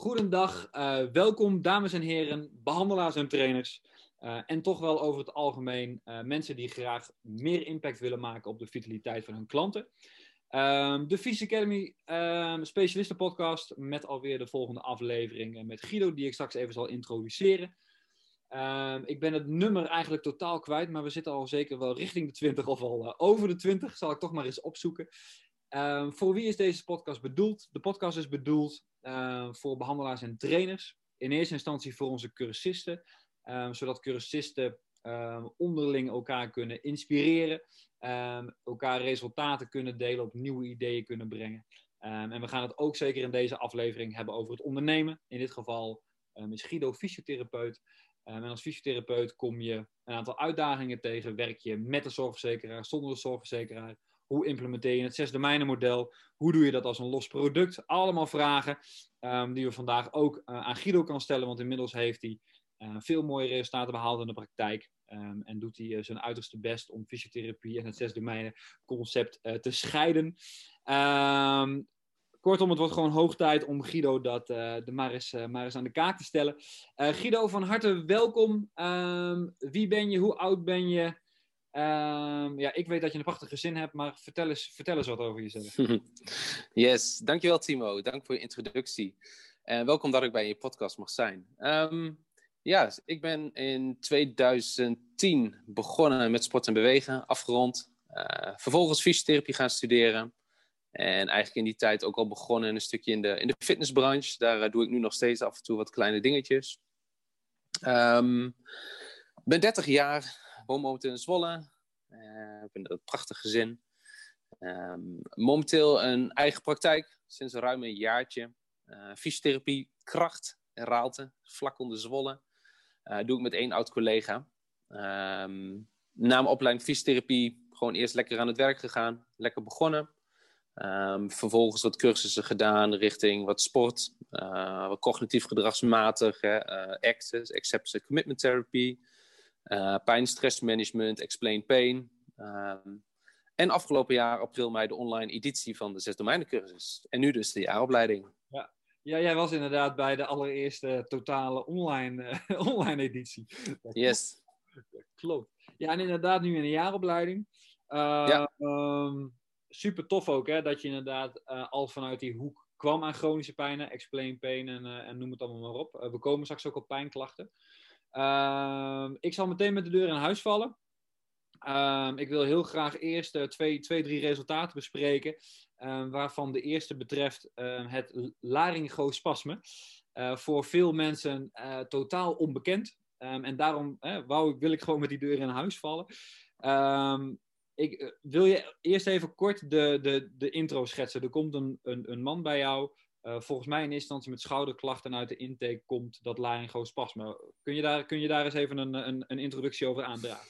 Goedendag, uh, welkom dames en heren, behandelaars en trainers. Uh, en toch wel over het algemeen uh, mensen die graag meer impact willen maken op de vitaliteit van hun klanten. Um, de Fys Academy um, Specialisten Podcast met alweer de volgende aflevering met Guido, die ik straks even zal introduceren. Um, ik ben het nummer eigenlijk totaal kwijt, maar we zitten al zeker wel richting de 20 of al over de 20. Zal ik toch maar eens opzoeken. Um, voor wie is deze podcast bedoeld? De podcast is bedoeld uh, voor behandelaars en trainers. In eerste instantie voor onze cursisten, um, zodat cursisten onderling elkaar kunnen inspireren, elkaar resultaten kunnen delen, op nieuwe ideeën kunnen brengen. en we gaan het ook zeker in deze aflevering hebben over het ondernemen. In dit geval is Guido fysiotherapeut. en als fysiotherapeut kom je een aantal uitdagingen tegen. Werk je met de zorgverzekeraar, zonder de zorgverzekeraar? Hoe implementeer je het zes domeinen model? Hoe doe je dat als een los product? Allemaal vragen um, die we vandaag ook uh, aan Guido kan stellen, want inmiddels heeft hij uh, veel mooie resultaten behaald in de praktijk. Um, en doet hij uh, zijn uiterste best om fysiotherapie en het zes domeinen concept te scheiden. Um, kortom, het wordt gewoon hoog tijd om Guido dat de maar eens, maar eens aan de kaak te stellen. Guido, van harte welkom. wie ben je? Hoe oud ben je? Um, ja, ik weet dat je een prachtig gezin hebt, maar vertel eens, wat over jezelf. yes, dankjewel Timo. Dank voor je introductie. En welkom dat ik bij je podcast mag zijn. Um, ja, ik ben in 2010 begonnen met sport en bewegen, afgerond. Uh, vervolgens fysiotherapie gaan studeren. En eigenlijk in die tijd ook al begonnen een stukje in de, in de fitnessbranche. Daar uh, doe ik nu nog steeds af en toe wat kleine dingetjes. Um, ben 30 jaar, momenteel in Zwolle. Uh, heb een prachtig gezin. Um, momenteel een eigen praktijk, sinds ruim een jaartje. Uh, fysiotherapie, kracht en Raalte, vlak onder Zwolle. Uh, doe ik met één oud collega. Um, na mijn opleiding fysiotherapie gewoon eerst lekker aan het werk gegaan. Lekker begonnen. Um, vervolgens wat cursussen gedaan richting wat sport. Wat cognitief gedragsmatig. Hè, access, acceptance commitment therapy. Uh, pijn, stressmanagement, explain pain. Um, en afgelopen jaar, april, mei, de online editie van de zes domeinencursus. En nu dus de jaaropleiding. Ja. ja, jij was inderdaad bij de allereerste totale online, uh, online editie. Dat yes. Klopt. klopt. Ja, en inderdaad nu in de jaaropleiding. Uh, ja. Um, super tof ook, hè, dat je inderdaad uh, al vanuit die hoek kwam aan chronische pijnen, explain pain en, en noem het allemaal maar op. we komen straks ook op pijnklachten. Uh, ik zal meteen met de deur in huis vallen. Uh, ik wil heel graag eerst uh, twee, twee, drie resultaten bespreken. Uh, waarvan de eerste betreft het laryngospasme. Eh, voor veel mensen totaal onbekend. En daarom wou, wil ik gewoon met die deur in huis vallen. Ehm, ik wil je eerst even kort de, de, de intro schetsen. Er komt een, een man bij jou uh, volgens mij in eerste instantie met schouderklachten uit de intake komt dat laryngospasme. Kun je daar, kun je daar eens even een, een, een introductie over aandragen?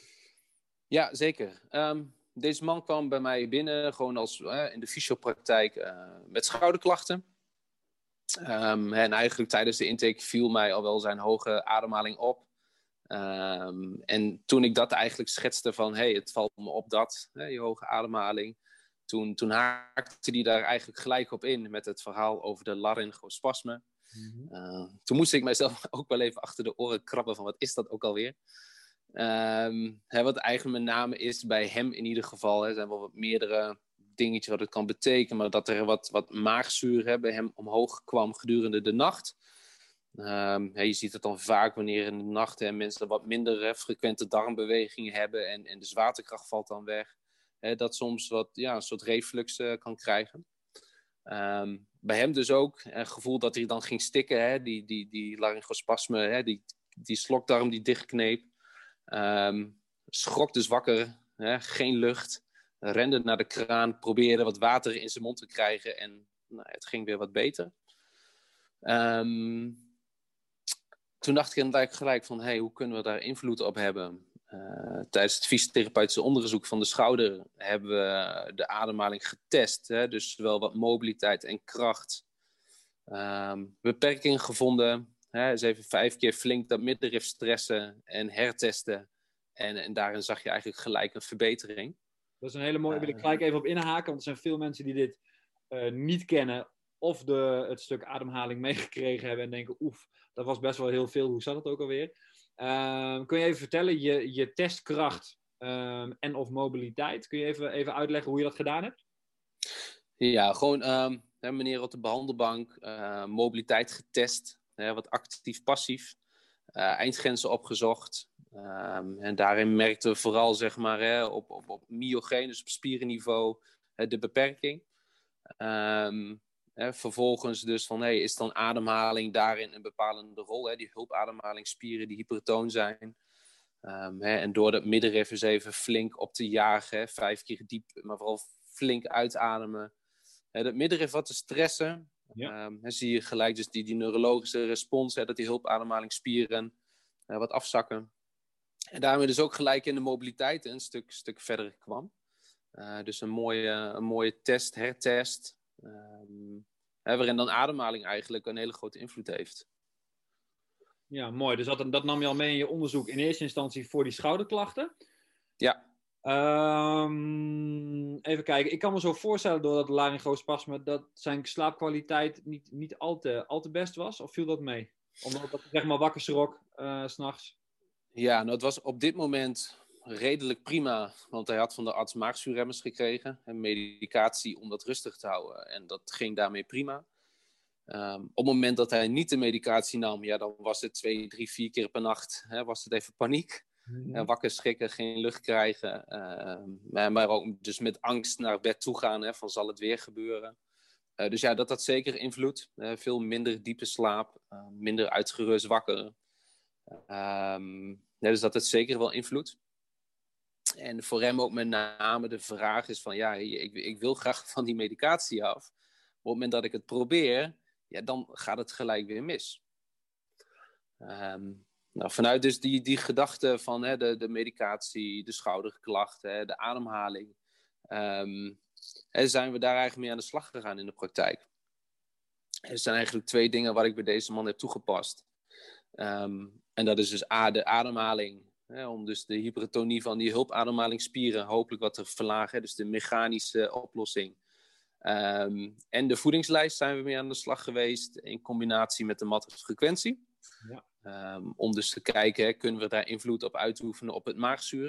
Ja, zeker. Um, deze man kwam bij mij binnen, gewoon als uh, in de fysiopraktijk, uh, met schouderklachten. Um, en eigenlijk tijdens de intake viel mij al wel zijn hoge ademhaling op. Um, en toen ik dat eigenlijk schetste van, hey, het valt me op dat, hè, je hoge ademhaling toen, toen haakte hij daar eigenlijk gelijk op in met het verhaal over de laryngospasme. Mm uh, toen moest ik mijzelf ook wel even achter de oren krabben van wat is dat ook alweer. Um, hè, wat eigenlijk met name is bij hem in ieder geval. Er zijn wel wat meerdere dingetjes wat het kan betekenen. Maar dat er wat, wat maagzuur hè, bij hem omhoog kwam gedurende de nacht. Um, hè, je ziet het dan vaak wanneer in de nacht hè, mensen wat minder frequente darmbewegingen hebben. En, en de zwaartekracht valt dan weg dat soms wat, ja, een soort reflux uh, kan krijgen. Um, bij hem dus ook het gevoel dat hij dan ging stikken, hè, die, die, die laryngospasme, hè, die, die slokdarm die dichtkneep. Um, schrok dus wakker, hè, geen lucht, rende naar de kraan, probeerde wat water in zijn mond te krijgen en nou, het ging weer wat beter. Um, toen dacht ik gelijk van, hey, hoe kunnen we daar invloed op hebben? Uh, tijdens het fysiotherapeutische onderzoek van de schouder hebben we de ademhaling getest. Hè? Dus zowel wat mobiliteit en kracht. Um, beperkingen gevonden. Hè? Dus even vijf keer flink dat middenrif stressen en hertesten. En, en daarin zag je eigenlijk gelijk een verbetering. Dat is een hele mooie. Wil ik gelijk even op inhaken, want er zijn veel mensen die dit uh, niet kennen of de, het stuk ademhaling meegekregen hebben en denken, oef, dat was best wel heel veel, hoe zat het ook alweer? Ehm, kun je even vertellen, je, je testkracht ehm, en of mobiliteit, kun je even, even uitleggen hoe je dat gedaan hebt? Ja, gewoon um, meneer op de behandelbank, uh, mobiliteit getest, hè, wat actief-passief, uh, eindgrenzen opgezocht. en daarin merkten we vooral zeg maar, hè, op, op, op myogeen, op spierenniveau, de beperking. Um, hè, vervolgens dus van, hey, is dan ademhaling daarin een bepalende rol? Hè? Die hulpademhalingsspieren die hypertoon zijn. Um, hè, en door dat middenrif eens even flink op te jagen, hè, vijf keer diep, maar vooral flink uitademen. Hè, dat middenrif wat te stressen, ja. um, hè, zie je gelijk dus die, die neurologische respons, hè, dat die hulpademhalingsspieren uh, wat afzakken. En daarmee dus ook gelijk in de mobiliteit een stuk, stuk verder kwam. Uh, dus een mooie, een mooie test, hertest. Um, waarin dan ademhaling eigenlijk een hele grote invloed heeft. Ja, mooi. Dus dat, dat nam je al mee in je onderzoek in eerste instantie voor die schouderklachten. Ja. Um, even kijken. Ik kan me zo voorstellen door dat laryngospasme dat zijn slaapkwaliteit niet, niet al, te, al te best was. Of viel dat mee? Omdat dat zeg maar wakker schrok uh, s'nachts. Ja, nou het was op dit moment redelijk prima, want hij had van de arts maagzuurremmers gekregen en medicatie om dat rustig te houden. En dat ging daarmee prima. Um, op het moment dat hij niet de medicatie nam, ja, dan was het twee, drie, vier keer per nacht, hè, was het even paniek. Mm -hmm. wakker schrikken, geen lucht krijgen. Uh, maar ook dus met angst naar bed toe gaan, hè, van zal het weer gebeuren. Uh, dus ja, dat had zeker invloed. veel minder diepe slaap, uh, minder uitgerust wakker. Um, ja, dus dat had zeker wel invloed. En voor hem ook met name de vraag is van, ja, ik, ik wil graag van die medicatie af. op het moment dat ik het probeer, ja, dan gaat het gelijk weer mis. Um, nou, vanuit dus die, die gedachte van hè, de, de medicatie, de schouderklachten, de ademhaling, um, hè, zijn we daar eigenlijk mee aan de slag gegaan in de praktijk. Er zijn eigenlijk twee dingen waar ik bij deze man heb toegepast. Um, en dat is dus de ademhaling Hè, om dus de hypertonie van die hulpademhalingsspieren hopelijk wat te verlagen. Dus de mechanische oplossing. Um, en de voedingslijst zijn we mee aan de slag geweest in combinatie met de matfrequentie. Ja. Um, om dus te kijken, hè, kunnen we daar invloed op uitoefenen op het maagzuur?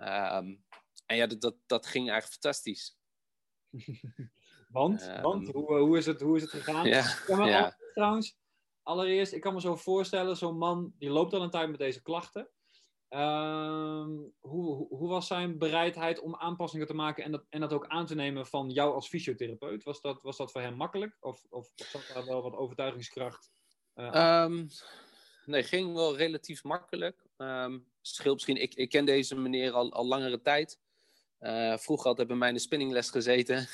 Um, en ja, dat, dat, dat ging eigenlijk fantastisch. want, want hoe, hoe, is het, hoe is het gegaan? Ja, ja. trouwens, allereerst, ik kan me zo voorstellen, zo'n man die loopt al een tijd met deze klachten. Uh, hoe, hoe, was zijn bereidheid om aanpassingen te maken en dat, en dat ook aan te nemen van jou als fysiotherapeut? Was dat, was dat voor hem makkelijk of, of, zat daar wel wat overtuigingskracht? Uh, um, nee, ging wel relatief makkelijk. Um, scheelt misschien, ik, ik ken deze meneer al, al langere tijd. Uh, vroeger had hij bij mij in de spinningles gezeten.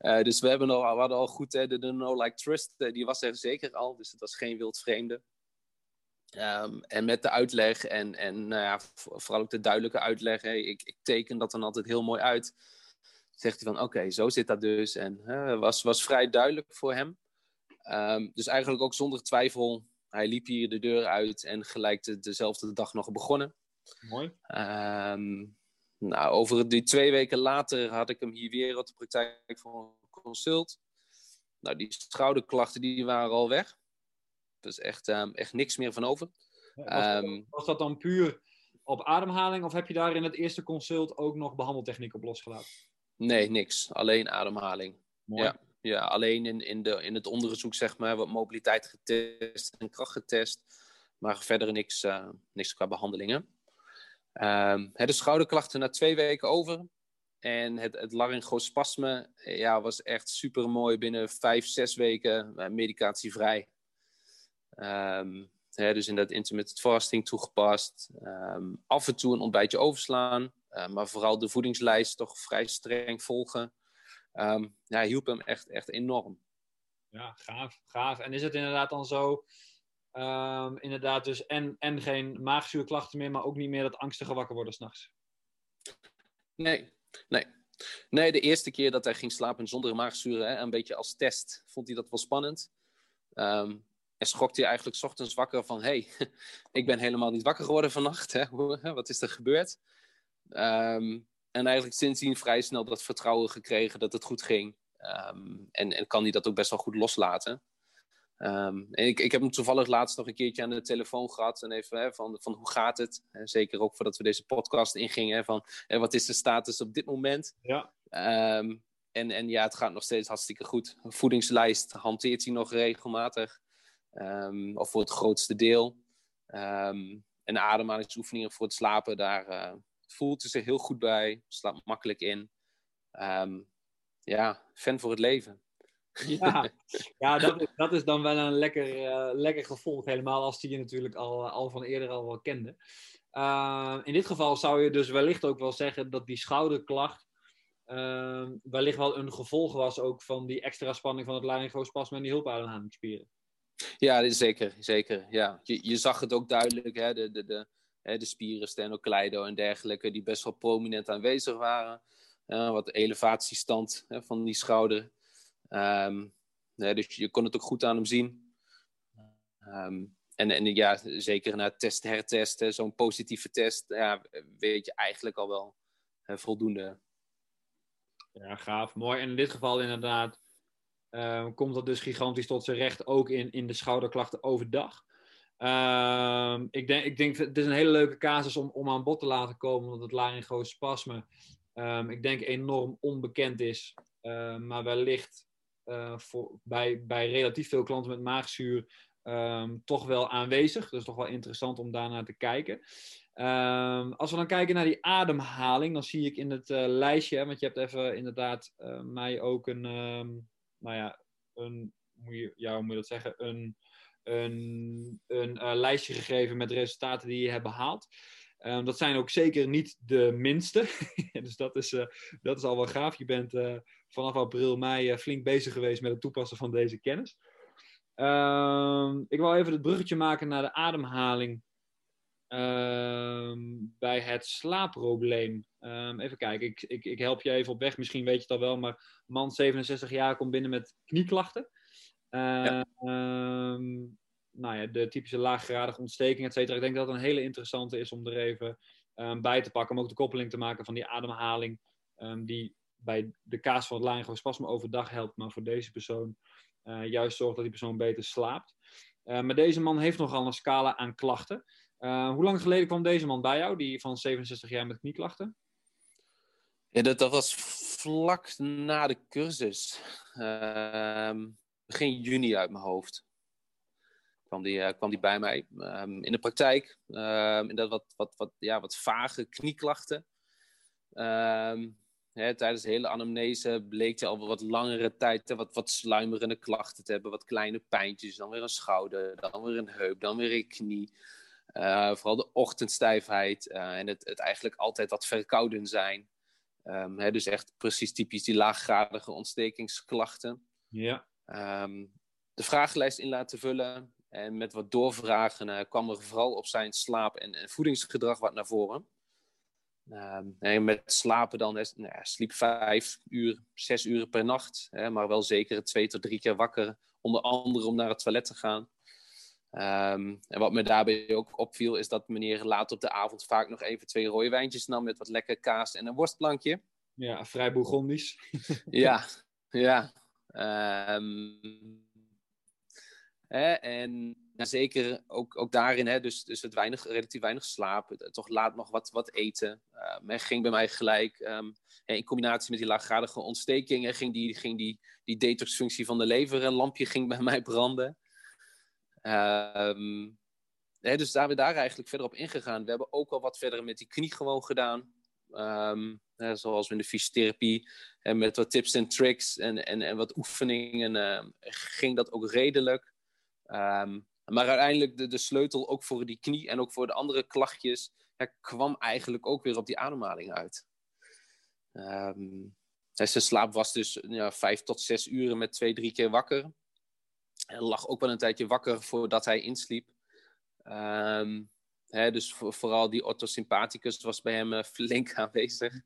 uh, dus we, hebben al, hadden al goed hè, de, de No Like Trust, die was er zeker al. Dus het was geen wild vreemde. Um, en met de uitleg en, en nou ja, vooral ook de duidelijke uitleg. Hey, ik, ik, teken dat dan altijd heel mooi uit. Zegt hij van oké, okay, zo zit dat dus. En uh, was, was vrij duidelijk voor hem. Um, dus eigenlijk ook zonder twijfel. Hij liep hier de deur uit en gelijk de, dezelfde dag nog begonnen. Mooi. Um, nou, over die twee weken later had ik hem hier weer op de praktijk voor een consult. Nou, die schouderklachten die waren al weg. Dus echt, um, echt niks meer van over. Was, dat, um, was, dat dan puur op ademhaling of heb je daar in het eerste consult ook nog behandeltechniek op losgelaten? Nee, niks. Alleen ademhaling. Mooi. Ja, ja alleen in, in, de, in het onderzoek zeg maar wat mobiliteit getest en kracht getest. Maar verder niks, uh, niks qua behandelingen. Um, de schouderklachten na twee weken over. En het, het laryngospasme ja, was echt super mooi. Binnen vijf, zes weken uh, medicatievrij. Um, hè, dus in dat intermittent fasting toegepast. Um, af en toe een ontbijtje overslaan. Uh, maar vooral de voedingslijst toch vrij streng volgen. Um, ja, hielp hem echt, echt enorm. Ja, gaaf, gaaf. En is het inderdaad dan zo... inderdaad dus en, en geen maagzuurklachten meer... maar ook niet meer dat angstige wakker worden s'nachts? Nee, nee. Nee, de eerste keer dat hij ging slapen zonder maagzuur, hè, een beetje als test, vond hij dat wel spannend. Um, en schrok hij eigenlijk s ochtends wakker van... hé, hey, ik ben helemaal niet wakker geworden vannacht. Hè? Wat is er gebeurd? Um, en eigenlijk sindsdien vrij snel dat vertrouwen gekregen dat het goed ging. Ehm, en, en kan hij dat ook best wel goed loslaten. Ehm, en ik, ik heb hem toevallig laatst nog een keertje aan de telefoon gehad. En even hè, van, van hoe gaat het? zeker ook voordat we deze podcast ingingen. Hè, van hè, wat is de status op dit moment? Ja. Ehm, en, en ja, het gaat nog steeds hartstikke goed. Voedingslijst hanteert hij nog regelmatig. Of voor het grootste deel. en ademhalingsoefeningen voor het slapen, daar uh, voelt hij zich heel goed bij. Slaapt makkelijk in. ja, fan voor het leven. Ja, ja dat, is, dat is dan wel een lekker, uh, lekker gevolg. Helemaal als die je natuurlijk al, eh, al van eerder al wel kende. Uh, in dit geval zou je dus wellicht ook wel zeggen dat die schouderklacht uh, wellicht wel een gevolg was ook van die extra spanning van het laryngospasma en die hulpademhalingsspieren. Ja, zeker. zeker ja. Je, je zag het ook duidelijk, hè, de, de, de, hè, de spieren, sternocleido en dergelijke, die best wel prominent aanwezig waren. wat elevatiestand hè, van die schouder. Um, dus je kon het ook goed aan hem zien. Ehm, en, en ja, zeker na test, hertesten, zo'n positieve test, ja, weet je eigenlijk al wel voldoende. Ja, gaaf. Mooi. En in dit geval inderdaad uh, komt dat dus gigantisch tot zijn recht ook in, in de schouderklachten overdag. Uh, ik, denk, ik denk, het is een hele leuke casus om, om aan bod te laten komen, omdat het laryngospasme, um, ik denk, enorm onbekend is. maar wellicht uh, voor, bij, bij relatief veel klanten met maagzuur toch wel aanwezig. Dus toch wel interessant om daarnaar te kijken. Als we dan kijken naar die ademhaling, dan zie ik in het uh, lijstje, want je hebt even inderdaad uh, mij ook een, nou ja, een, moet je, ja, hoe moet je dat zeggen, een, een, een lijstje gegeven met resultaten die je hebt behaald. Um, dat zijn ook zeker niet de minste. dus dat is, uh, dat is al wel gaaf. Je bent uh, vanaf april, mei flink bezig geweest met het toepassen van deze kennis. Um, ik wil even het bruggetje maken naar de ademhaling um, bij het slaapprobleem. even kijken, ik, ik, ik, help je even op weg. Misschien weet je het al wel, maar man 67 jaar komt binnen met knieklachten. Ja nou ja, de typische laaggradige ontsteking, et cetera. Ik denk dat het een hele interessante is om er even bij te pakken. Om ook de koppeling te maken van die ademhaling. Die bij de kaas van het laryngospasme overdag helpt. Maar voor deze persoon uh, juist zorgt dat die persoon beter slaapt. Uh, maar deze man heeft nogal een scala aan klachten. Uh, hoe lang geleden kwam deze man bij jou, die van 67 jaar met knieklachten? Dat, dat was vlak na de cursus. Ehm, begin juni uit mijn hoofd kwam die, uh, kwam die bij mij um, in de praktijk. Um, in dat wat, wat, wat, ja, wat vage knieklachten. Hè, tijdens de hele anamnese bleek hij al wat langere tijd wat, wat sluimerende klachten te hebben. Wat kleine pijntjes, dan weer een schouder, dan weer een heup, dan weer een knie. Uh, vooral de ochtendstijfheid uh, en het, het eigenlijk altijd wat verkouden zijn. Hè, dus echt precies typisch die laaggradige ontstekingsklachten. Ja. de vragenlijst in laten vullen. En met wat doorvragen uh, kwam er vooral op zijn slaap- en, en voedingsgedrag wat naar voren. en ehm, met slapen dan, nou sliep vijf uur, zes uur per nacht. Hè, maar wel zeker twee tot drie keer wakker. Onder andere om naar het toilet te gaan. Ehm, en wat me daarbij ook opviel, is dat meneer laat op de avond vaak nog even twee rode wijntjes nam met wat lekker kaas en een worstplankje. Ja, vrij Bourgondisch. ja, ja. Um, Hè? En zeker ook, ook daarin, hè, dus, dus het weinig, relatief weinig slaap, toch laat nog wat, wat eten. Uh, ging bij mij gelijk, um, in combinatie met die laaggradige ontstekingen, ging die, ging die, die detoxfunctie van de lever, een lampje ging bij mij branden. Um, hè, dus daar we daar eigenlijk verder op ingegaan. We hebben ook al wat verder met die knie gewoon gedaan. Um, hè, zoals in de fysiotherapie. En met wat tips en tricks en, en, en wat oefeningen uh, ging dat ook redelijk. Um, maar uiteindelijk de, de sleutel ook voor die knie en ook voor de andere klachtjes kwam eigenlijk ook weer op die ademhaling uit. Um, zijn slaap was dus ja, vijf tot zes uren met twee, drie keer wakker. Hij lag ook wel een tijdje wakker voordat hij insliep. Um, hè, dus voor, vooral die orthosympathicus was bij hem uh, flink aanwezig.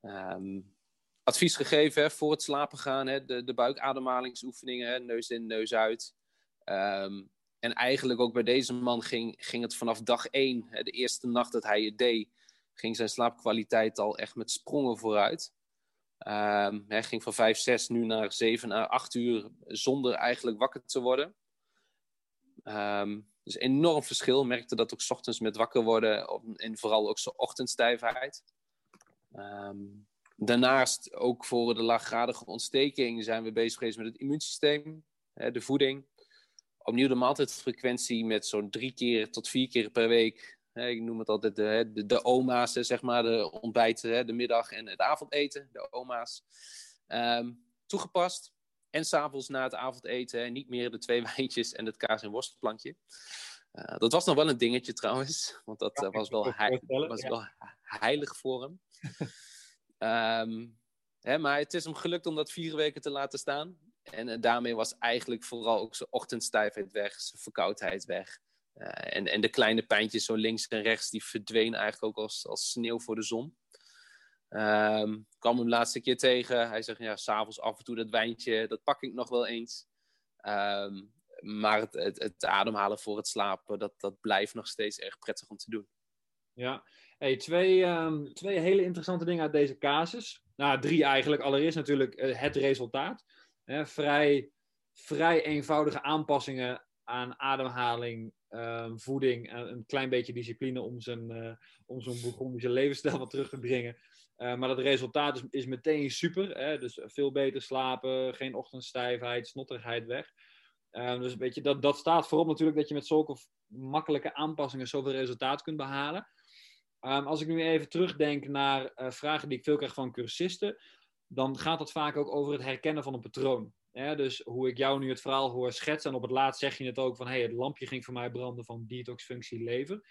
um, advies gegeven hè, voor het slapen gaan, hè, de, de buikademhalingsoefeningen, hè, neus in, neus uit. Um, en eigenlijk ook bij deze man ging, ging het vanaf dag één, de eerste nacht dat hij het deed, ging zijn slaapkwaliteit al echt met sprongen vooruit. Hij ging van 5, 6 nu naar 7 naar 8 uur zonder eigenlijk wakker te worden. Um, dus enorm verschil. Merkte dat ook ochtends met wakker worden en vooral ook zijn ochtendstijfheid. Um, daarnaast ook voor de laaggradige ontsteking zijn we bezig geweest met het immuunsysteem, de voeding. Opnieuw de maaltijdfrequentie met zo'n drie keer tot vier keer per week. Hè, ik noem het altijd de, de, de oma's, zeg maar, de ontbijten, de middag en het avondeten, de oma's. Um, toegepast. En s'avonds na het avondeten niet meer de twee wijntjes en het kaas- en worstplankje. Uh, dat was nog wel een dingetje trouwens, want dat uh, was, wel, hei was ja. wel heilig voor hem. um, hè, maar het is hem gelukt om dat vier weken te laten staan. En uh, daarmee was eigenlijk vooral ook zijn ochtendstijfheid weg, zijn verkoudheid weg. En, en de kleine pijntjes zo links en rechts, die verdwenen eigenlijk ook als, als sneeuw voor de zon. Um, kwam hem de laatste keer tegen. Hij zegt, ja, s'avonds af en toe dat wijntje, dat pak ik nog wel eens. Um, maar het, het, ademhalen voor het slapen, dat, dat blijft nog steeds erg prettig om te doen. Ja, hey, twee, um, twee hele interessante dingen uit deze casus. Nou, drie eigenlijk. Allereerst natuurlijk uh, het resultaat. Vrij, vrij eenvoudige aanpassingen aan ademhaling, voeding en een klein beetje discipline om zijn, uh, om zo'n Bourgondische levensstijl wat terug te brengen. Uh, maar het resultaat is, meteen super. Hè? Dus veel beter slapen, geen ochtendstijfheid, snotterigheid weg. Uh, dus weet je, dat, dat staat voorop natuurlijk dat je met zulke makkelijke aanpassingen zoveel resultaat kunt behalen. Um, als ik nu even terugdenk naar uh, vragen die ik veel krijg van cursisten, dan gaat het vaak ook over het herkennen van een patroon. Dus hoe ik jou nu het verhaal hoor schetsen, en op het laatst zeg je het ook van hey, het lampje ging voor mij branden van detoxfunctie lever.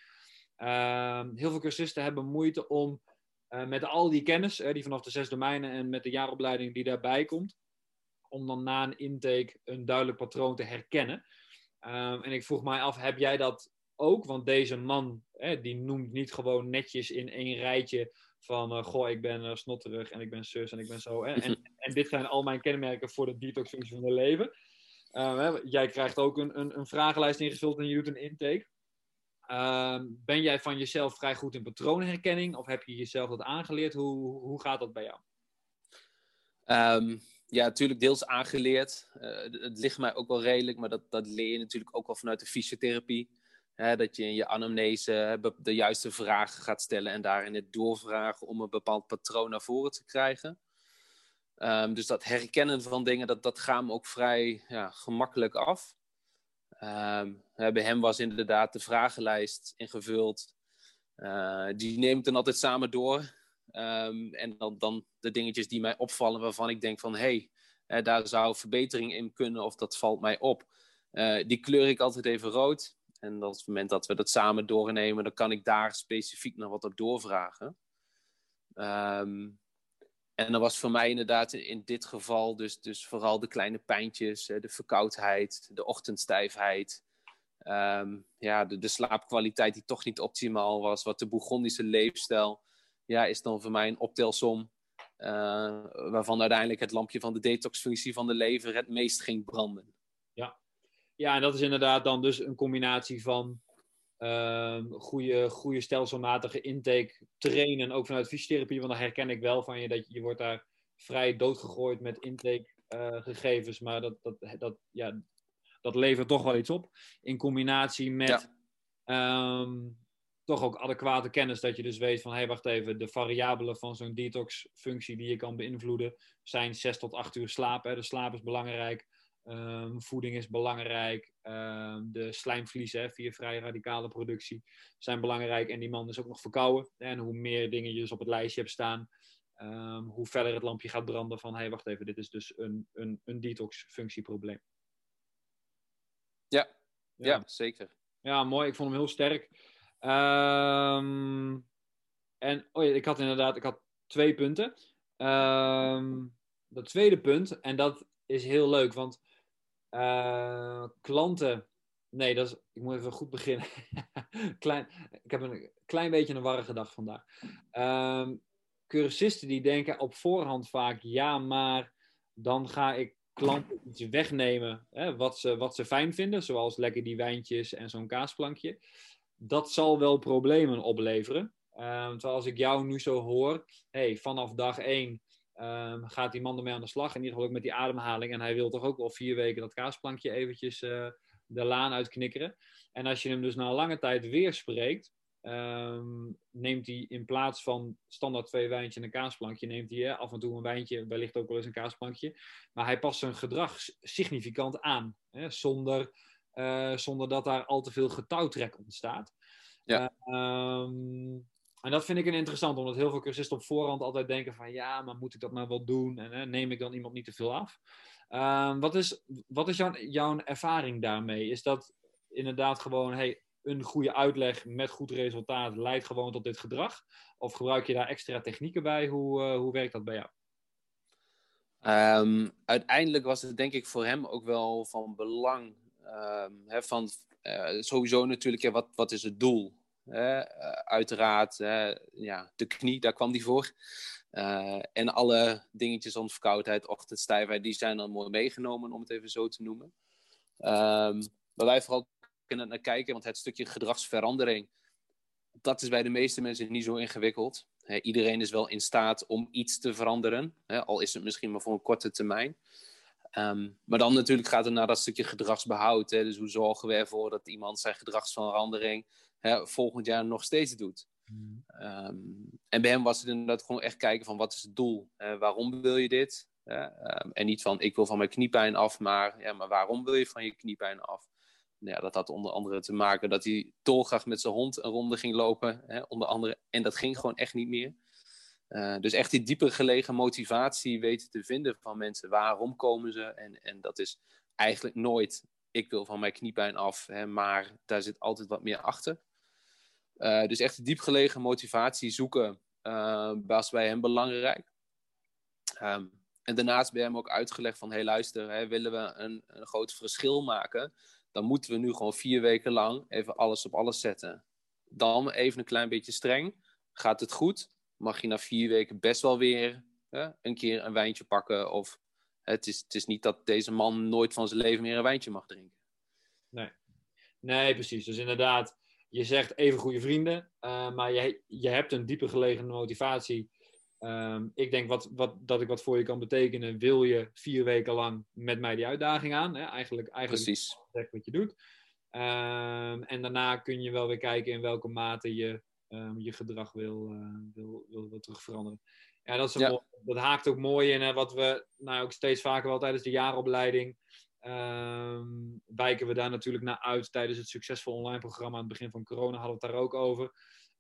Uh, heel veel cursisten hebben moeite om uh, met al die kennis, die vanaf de zes domeinen en met de jaaropleiding die daarbij komt, om dan na een intake een duidelijk patroon te herkennen. Um, en ik vroeg mij af, heb jij dat ook? Want deze man, die noemt niet gewoon netjes in één rijtje van, uh, goh, ik ben snotterig en ik ben zus en ik ben zo. En, en, dit zijn al mijn kenmerken voor de detoxfunctie van het leven. Hè, jij krijgt ook een, een, een vragenlijst ingevuld en je doet een intake. Uh, ben jij van jezelf vrij goed in patroonherkenning of heb je jezelf dat aangeleerd? Hoe, hoe gaat dat bij jou? Um, ja, natuurlijk deels aangeleerd. Uh, het ligt mij ook wel redelijk, maar dat, dat leer je natuurlijk ook wel vanuit de fysiotherapie. Dat je in je anamnese de juiste vragen gaat stellen en daarin het doorvragen om een bepaald patroon naar voren te krijgen. Um, dus dat herkennen van dingen, dat, dat gaat me ook vrij ja, gemakkelijk af. Um, bij hem was inderdaad de vragenlijst ingevuld. Uh, die neem ik dan altijd samen door. Um, en dan, dan de dingetjes die mij opvallen, waarvan ik denk van hé, hey, daar zou verbetering in kunnen of dat valt mij op. Uh, die kleur ik altijd even rood. En op het moment dat we dat samen doornemen, dan kan ik daar specifiek nog wat op doorvragen. Um, en dat was voor mij inderdaad in dit geval dus, dus vooral de kleine pijntjes, de verkoudheid, de ochtendstijfheid. Um, ja, de, de, slaapkwaliteit die toch niet optimaal was. Wat de Bourgondische leefstijl ja, is dan voor mij een optelsom. Uh, waarvan uiteindelijk het lampje van de detoxfunctie van de lever het meest ging branden. Ja. en dat is inderdaad dan dus een combinatie van Um, goede, goede stelselmatige intake trainen, ook vanuit fysiotherapie, want dan herken ik wel van je dat je, je wordt daar vrij doodgegooid met intake uh, gegevens, maar dat, dat, dat, ja, dat levert toch wel iets op. In combinatie met ja. um, toch ook adequate kennis, dat je dus weet van, hé, hey, wacht even, de variabelen van zo'n detox-functie die je kan beïnvloeden zijn 6 tot 8 uur slaap. Hè. De slaap is belangrijk. Um, voeding is belangrijk. Um, de slijmvliezen via vrij radicale productie zijn belangrijk. En die man is ook nog verkouden. En hoe meer dingen je dus op het lijstje hebt staan, um, hoe verder het lampje gaat branden van... hé, hey, wacht even, dit is dus een, een, een detox-functieprobleem. Ja. ja, ja, zeker. Ja, mooi. Ik vond hem heel sterk. en oh ja, ik had inderdaad ik had twee punten. dat tweede punt, en dat is heel leuk, want uh, klanten. Nee, dat is, ik moet even goed beginnen. klein, ik heb een klein beetje een warrige dag vandaag. Um, cursisten die denken op voorhand vaak: ja, maar dan ga ik klanten iets wegnemen hè, wat, ze, wat ze fijn vinden, zoals lekker die wijntjes en zo'n kaasplankje. Dat zal wel problemen opleveren. Um, terwijl als ik jou nu zo hoor, hey, vanaf dag 1 ehm, gaat die man ermee aan de slag. In ieder geval ook met die ademhaling. En hij wil toch ook wel vier weken dat kaasplankje eventjes de laan uitknikkeren. En als je hem dus na lange tijd weer spreekt, Um, neemt hij in plaats van standaard twee wijntjes en een kaasplankje, neemt hij af en toe een wijntje, wellicht ook wel eens een kaasplankje. Maar hij past zijn gedrag significant aan, hè, zonder, uh, zonder dat daar al te veel getouwtrek ontstaat. Ja. Um, en dat vind ik een interessant, omdat heel veel cursisten op voorhand altijd denken van ja, maar moet ik dat nou wel doen? En hè, neem ik dan iemand niet te veel af? Um, wat is, wat is jouw, jouw ervaring daarmee? Is dat inderdaad gewoon, hey, een goede uitleg met goed resultaat leidt gewoon tot dit gedrag? Of gebruik je daar extra technieken bij? Hoe, uh, hoe werkt dat bij jou? Um, uiteindelijk was het denk ik voor hem ook wel van belang. Hè, van, uh, sowieso natuurlijk, ja, wat, wat is het doel? Uh, uiteraard, ja, de knie, daar kwam die voor. en alle dingetjes om verkoudheid, ochtendstijfheid, die zijn dan mooi meegenomen, om het even zo te noemen. Um, wij vooral kunnen naar kijken. Want het stukje gedragsverandering, dat is bij de meeste mensen niet zo ingewikkeld. iedereen is wel in staat om iets te veranderen, al is het misschien maar voor een korte termijn. Ehm, maar dan natuurlijk gaat het naar dat stukje gedragsbehoud. Dus hoe zorgen we ervoor dat iemand zijn gedragsverandering volgend jaar nog steeds doet? Hmm. Ehm, en bij hem was het inderdaad gewoon echt kijken van wat is het doel? waarom wil je dit? Ehm, en niet van ik wil van mijn kniepijn af, maar, ja, maar waarom wil je van je kniepijn af? ja, dat had onder andere te maken dat hij dolgraag met zijn hond een ronde ging lopen. Hè, onder andere, en dat ging gewoon echt niet meer. Uh, dus echt die dieper gelegen motivatie weten te vinden van mensen. Waarom komen ze? En, en dat is eigenlijk nooit, ik wil van mijn kniepijn af, hè, maar daar zit altijd wat meer achter. Uh, dus echt diep gelegen motivatie zoeken uh, was bij hem belangrijk. Um, en daarnaast bij hem ook uitgelegd van, hé hey, luister, hè, willen we een, een groot verschil maken dan moeten we nu gewoon vier weken lang even alles op alles zetten. Dan even een klein beetje streng. Gaat het goed? Mag je na vier weken best wel weer hè, een keer een wijntje pakken? Of het is, het is niet dat deze man nooit van zijn leven meer een wijntje mag drinken. Nee, nee precies. Dus inderdaad, je zegt even goede vrienden, uh, maar je, je hebt een dieper gelegen motivatie Um, ik denk wat, wat, dat ik wat voor je kan betekenen. Wil je vier weken lang met mij die uitdaging aan? Hè? Eigenlijk, eigenlijk Precies. wat je doet. Um, en daarna kun je wel weer kijken in welke mate je um, je gedrag wil, uh, wil, wil, wil terug veranderen. Ja, dat, is ja. Mooi, dat haakt ook mooi in hè, wat we nou, ook steeds vaker wel tijdens de jaaropleiding. Wijken we daar natuurlijk naar uit tijdens het succesvol online programma aan het begin van corona hadden we het daar ook over.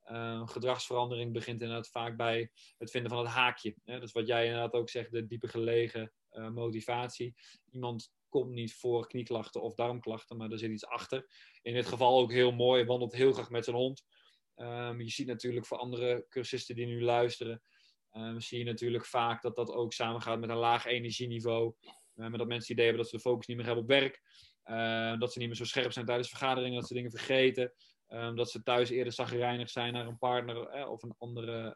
Uh, gedragsverandering begint inderdaad vaak bij het vinden van het haakje. Hè? Dat is wat jij inderdaad ook zegt, de diepe gelegen uh, motivatie. Iemand komt niet voor knieklachten of darmklachten, maar er zit iets achter. In dit geval ook heel mooi, wandelt heel graag met zijn hond. Um, je ziet natuurlijk voor andere cursisten die nu luisteren, um, zie je natuurlijk vaak dat dat ook samengaat met een laag energieniveau. Uh, met dat mensen het idee hebben dat ze de focus niet meer hebben op werk. dat ze niet meer zo scherp zijn tijdens vergaderingen, dat ze dingen vergeten. Um, dat ze thuis eerder zagrijnig zijn naar een partner of een andere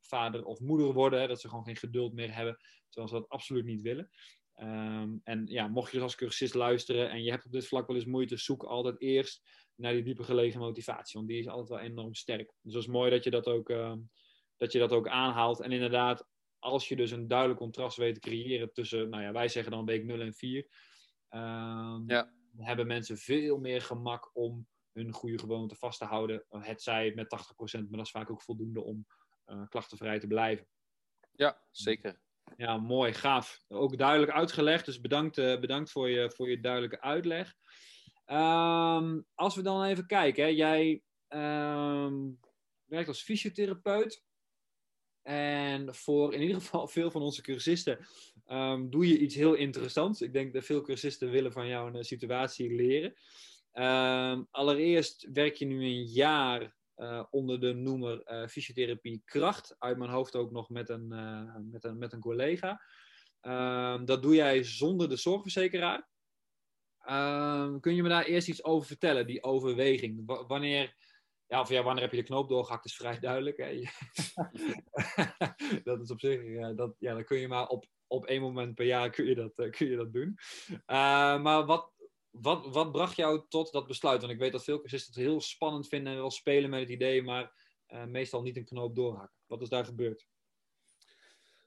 vader of moeder worden. Hè, dat ze gewoon geen geduld meer hebben, terwijl ze dat absoluut niet willen. Um, en ja, mocht je dus als cursist luisteren en je hebt op dit vlak wel eens moeite, zoek altijd eerst naar die diepe gelegen motivatie. Want die is altijd wel enorm sterk. Dus dat is mooi dat je dat ook, uh, dat je dat ook aanhaalt. En inderdaad, als je dus een duidelijk contrast weet te creëren tussen, nou ja, wij zeggen dan week 0 en 4, ja. hebben mensen veel meer gemak om hun goede gewoonte vast te houden. Het zij met 80%, maar dat is vaak ook voldoende om uh, klachtenvrij te blijven. Ja, zeker. Ja, mooi, gaaf. Ook duidelijk uitgelegd, dus bedankt, uh, bedankt voor, je, voor je duidelijke uitleg. Um, als we dan even kijken, hè. jij um, werkt als fysiotherapeut. En voor in ieder geval veel van onze cursisten um, doe je iets heel interessants. Ik denk dat veel cursisten willen van jou een situatie leren. Uh, allereerst werk je nu een jaar uh, onder de noemer uh, fysiotherapie kracht. Uit mijn hoofd ook nog met een, met een, met een collega. Ehm, dat doe jij zonder de zorgverzekeraar. Ehm, kun je me daar eerst iets over vertellen, die overweging? Wanneer, ja, of ja, wanneer heb je de knoop doorgehakt, is vrij duidelijk. Hè? dat is op zich, ja, dat, ja, dan kun je maar op, op één moment per jaar kun je dat, kun je dat doen. maar wat, wat, wat bracht jou tot dat besluit? Want ik weet dat veel cursisten het heel spannend vinden en wel spelen met het idee, maar meestal niet een knoop doorhakken. Wat is daar gebeurd?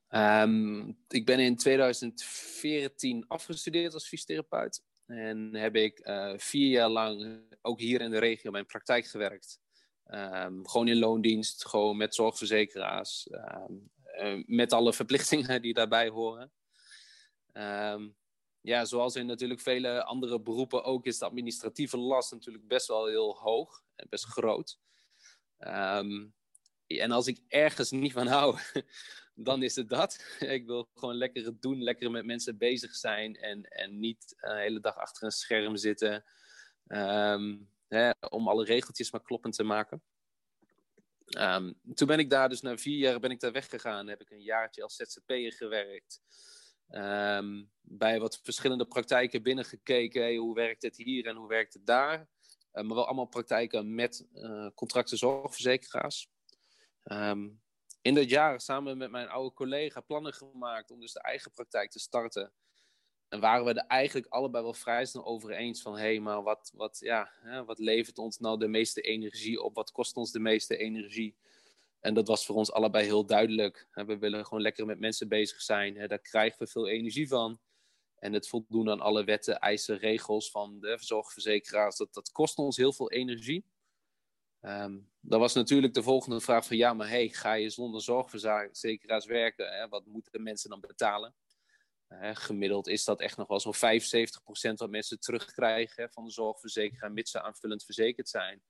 Ehm, ik ben in 2014 afgestudeerd als fysiotherapeut. En heb ik vier jaar lang ook hier in de regio mijn praktijk gewerkt. Um, gewoon in loondienst, gewoon met zorgverzekeraars, um, met alle verplichtingen die daarbij horen. Um, ja, zoals in natuurlijk vele andere beroepen ook, is de administratieve last natuurlijk best wel heel hoog en best groot. en als ik ergens niet van hou, dan is het dat. Ik wil gewoon lekker het doen, lekker met mensen bezig zijn en, en niet de hele dag achter een scherm zitten. Um, om alle regeltjes maar kloppend te maken. Um, toen ben ik daar dus na vier jaar ben ik daar weggegaan. Heb ik een jaartje als ZZP'er gewerkt. Um, bij wat verschillende praktijken binnengekeken. Hoe werkt het hier en hoe werkt het daar? Uh, maar wel allemaal praktijken met uh, contracten zorgverzekeraars. Um, in dat jaar samen met mijn oude collega plannen gemaakt om dus de eigen praktijk te starten. En waren we er eigenlijk allebei wel vrij snel over eens van... hé, hey, maar wat, wat, ja, hè, wat levert ons nou de meeste energie op? Wat kost ons de meeste energie? En dat was voor ons allebei heel duidelijk. We willen gewoon lekker met mensen bezig zijn. Daar krijgen we veel energie van. En het voldoen aan alle wetten, eisen, regels van de zorgverzekeraars... dat, dat kost ons heel veel energie. Um, dan was natuurlijk de volgende vraag van... ja, maar hey, ga je zonder zorgverzekeraars werken? Wat moeten mensen dan betalen? Gemiddeld is dat echt nog wel zo'n 75% wat mensen terugkrijgen van de zorgverzekeraar, mits ze aanvullend verzekerd zijn.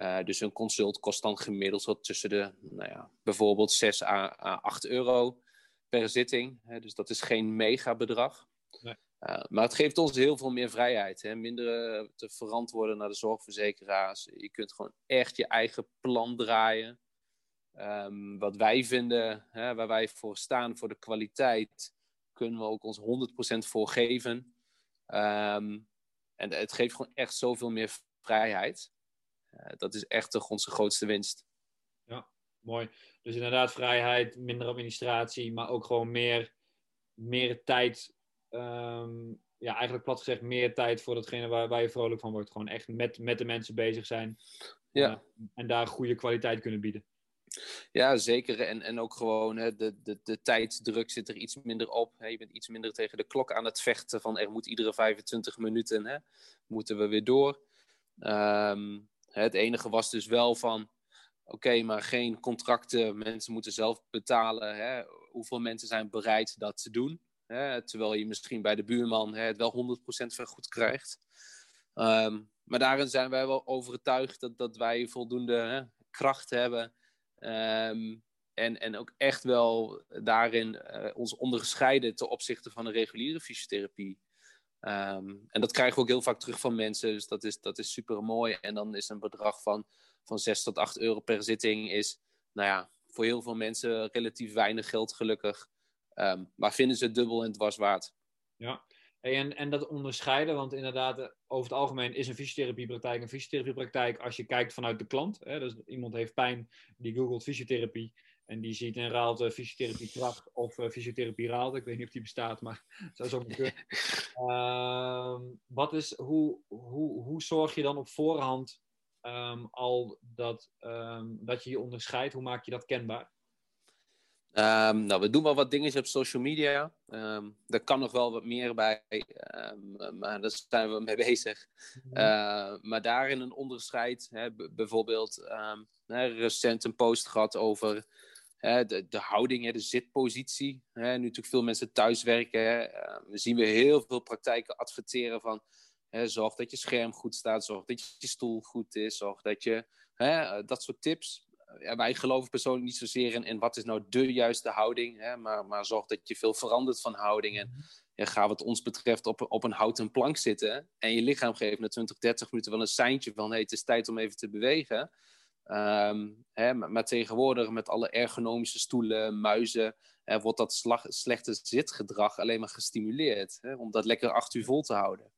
Uh, dus een consult kost dan gemiddeld wat tussen de, nou ja, bijvoorbeeld 6 à, 8 euro per zitting. Hè, dus dat is geen mega bedrag. Nee. Uh, maar het geeft ons heel veel meer vrijheid. Hè? Minder uh, te verantwoorden naar de zorgverzekeraars. Je kunt gewoon echt je eigen plan draaien. Um, wat wij vinden, hè, waar wij voor staan, voor de kwaliteit kunnen we ook ons 100% voor geven. Um, en het geeft gewoon echt zoveel meer vrijheid. Uh, dat is echt de, onze grootste winst. Ja, mooi. Dus inderdaad vrijheid, minder administratie, maar ook gewoon meer, meer tijd. Um, ja, eigenlijk plat gezegd, meer tijd voor datgene waar, waar je vrolijk van wordt. Gewoon echt met, met de mensen bezig zijn. Ja. Uh, en daar goede kwaliteit kunnen bieden. Ja, zeker. En, en ook gewoon hè, de, de, de tijdsdruk zit er iets minder op. Je bent iets minder tegen de klok aan het vechten van er moet iedere 25 minuten, hè, moeten we weer door. Um, het enige was dus wel van, oké, maar geen contracten. Mensen moeten zelf betalen. Hè. Hoeveel mensen zijn bereid dat te doen? Hè, terwijl je misschien bij de buurman hè, het wel 100% vergoed krijgt. Um, maar daarin zijn wij wel overtuigd dat, dat wij voldoende hè, kracht hebben Um, en, en ook echt wel daarin uh, ons onderscheiden ten opzichte van een reguliere fysiotherapie. Um, en dat krijgen we ook heel vaak terug van mensen, dus dat is, dat is super mooi. En dan is een bedrag van, van 6 tot 8 euro per zitting, is nou ja, voor heel veel mensen relatief weinig geld, gelukkig. Um, maar vinden ze het dubbel en dwars waard. Ja, en, en dat onderscheiden, want inderdaad, eh, over het algemeen is een fysiotherapiepraktijk een fysiotherapiepraktijk als je kijkt vanuit de klant. Hè, dus iemand heeft pijn, die googelt fysiotherapie en die ziet in Raalte fysiotherapie kracht of uh, fysiotherapie Raalte. Ik weet niet of die bestaat, maar zou zo kunnen. uh, wat is, hoe, hoe, hoe zorg je dan op voorhand um, al dat, um, dat je je onderscheidt? Hoe maak je dat kenbaar? Um, nou, we doen wel wat dingetjes op social media. Um, er kan nog wel wat meer bij, um, maar daar zijn we mee bezig. Uh, maar daarin een onderscheid. Hè, bijvoorbeeld hè, recent een post gehad over hè, de, de houding, hè, de zitpositie. Hè. Nu natuurlijk veel mensen thuiswerken. Hè. we zien we heel veel praktijken adverteren van... Hè, zorg dat je scherm goed staat, zorg dat je stoel goed is, zorg dat je... Hè, dat soort tips ja, wij geloven persoonlijk niet zozeer in, in wat is nou de juiste houding, hè, maar, maar zorg dat je veel verandert van houding. En mhm. ja, ga wat ons betreft op, op een houten plank zitten en je lichaam geeft na 20, 30 minuten wel een seintje van hey, het is tijd om even te bewegen. Um, hè, maar, maar, tegenwoordig met alle ergonomische stoelen, muizen, hè, wordt dat slag, slechte zitgedrag alleen maar gestimuleerd. Hè, om dat lekker acht uur vol te houden.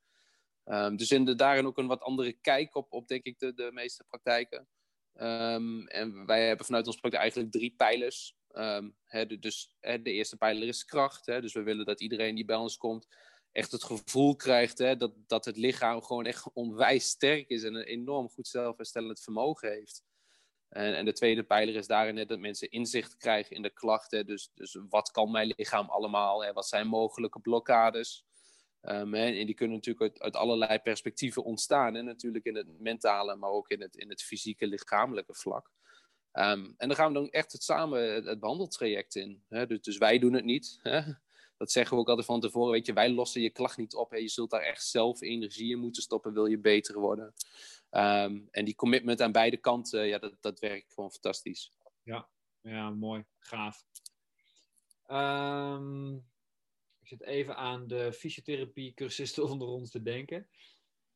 Um, dus in de, daarin ook een wat andere kijk op, op denk ik, de, de meeste praktijken. Um, en wij hebben vanuit ons project eigenlijk drie pijlers. De, dus de eerste pijler is kracht. Dus we willen dat iedereen die bij ons komt echt het gevoel krijgt dat, dat het lichaam gewoon echt onwijs sterk is en een enorm goed zelfherstellend vermogen heeft. En, en de tweede pijler is daarin dat mensen inzicht krijgen in de klachten. Dus, dus wat kan mijn lichaam allemaal? Wat zijn mogelijke blokkades? Hè? En die kunnen natuurlijk uit, uit, allerlei perspectieven ontstaan. En natuurlijk in het mentale, maar ook in het, in het fysieke, lichamelijke vlak. Ehm, en dan gaan we dan echt het samen het, behandeltraject in. Hè? Dus, dus, wij doen het niet. Hè? Dat zeggen we ook altijd van tevoren. Weet je, wij lossen je klacht niet op. Hè? Je zult daar echt zelf energie in moeten stoppen, wil je beter worden. Ehm, en die commitment aan beide kanten, ja, dat, dat werkt gewoon fantastisch. Ja, ja mooi. Gaaf. Um, ik zit even aan de fysiotherapie-cursisten onder ons te denken.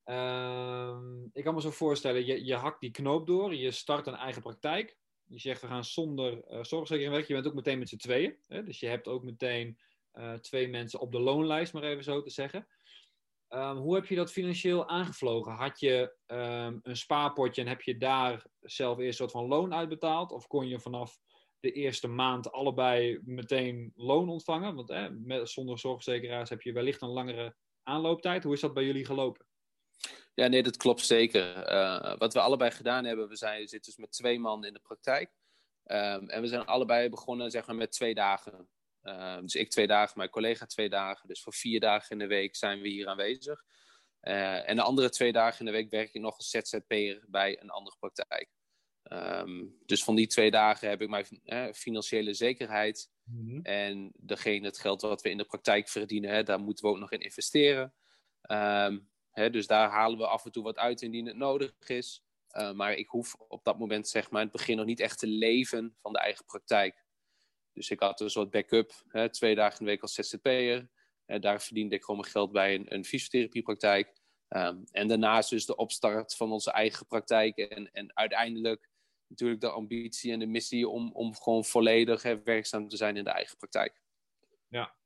Um, ik kan me zo voorstellen, je, je hakt die knoop door, je start een eigen praktijk. Je zegt, we gaan zonder uh, zorgverzekering werken. Je bent ook meteen met z'n tweeën. Hè? Dus je hebt ook meteen uh, twee mensen op de loonlijst, maar even zo te zeggen. Um, hoe heb je dat financieel aangevlogen? Had je um, een spaarpotje en heb je daar zelf eerst een soort van loon uitbetaald? Of kon je vanaf de eerste maand allebei meteen loon ontvangen? Want met, zonder zorgverzekeraars heb je wellicht een langere aanlooptijd. Hoe is dat bij jullie gelopen? Ja, nee, dat klopt zeker. Uh, wat we allebei gedaan hebben, we zijn, zitten dus met twee man in de praktijk. Um, en we zijn allebei begonnen zeg maar, met twee dagen. Uh, dus ik twee dagen, mijn collega twee dagen. Dus voor vier dagen in de week zijn we hier aanwezig. Uh, en de andere twee dagen in de week werk ik nog als ZZP'er bij een andere praktijk. Um, dus van die twee dagen heb ik mijn eh, financiële zekerheid. Mm-hmm. En degene, het geld wat we in de praktijk verdienen, hè, daar moeten we ook nog in investeren. Um, hè, dus daar halen we af en toe wat uit indien het nodig is. Uh, maar ik hoef op dat moment, zeg maar, in het begin nog niet echt te leven van de eigen praktijk. Dus ik had een soort backup, hè, twee dagen in de week als ZZP'er. En daar verdiende ik gewoon mijn geld bij een, een fysiotherapiepraktijk. Um, en daarnaast dus de opstart van onze eigen praktijk. En, en uiteindelijk natuurlijk de ambitie en de missie om, om gewoon volledig werkzaam te zijn in de eigen praktijk. Ja,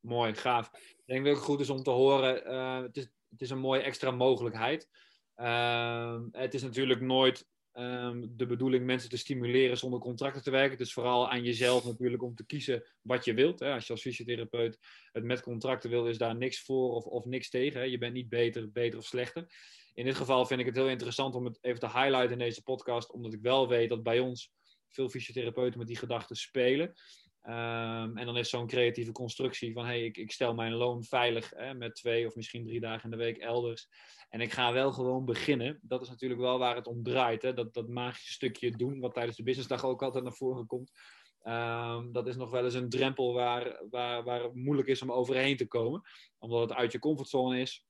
mooi, gaaf. Ik denk dat het goed is om te horen. Uh, het, is, het is een mooie extra mogelijkheid. Uh, het is natuurlijk nooit um, de bedoeling mensen te stimuleren zonder contracten te werken. Het is vooral aan jezelf natuurlijk om te kiezen wat je wilt. Hè. Als je als fysiotherapeut het met contracten wil, is daar niks voor of, of niks tegen. Hè. Je bent niet beter, beter of slechter. In dit geval vind ik het heel interessant om het even te highlighten in deze podcast, omdat ik wel weet dat bij ons veel fysiotherapeuten met die gedachten spelen. Um, en dan is zo'n creatieve constructie van hey, ik, ik stel mijn loon veilig hè, met twee of misschien drie dagen in de week elders. En ik ga wel gewoon beginnen. Dat is natuurlijk wel waar het om draait. Hè? Dat, dat magische stukje doen, wat tijdens de businessdag ook altijd naar voren komt. Um, dat is nog wel eens een drempel waar, waar, waar het moeilijk is om overheen te komen. Omdat het uit je comfortzone is.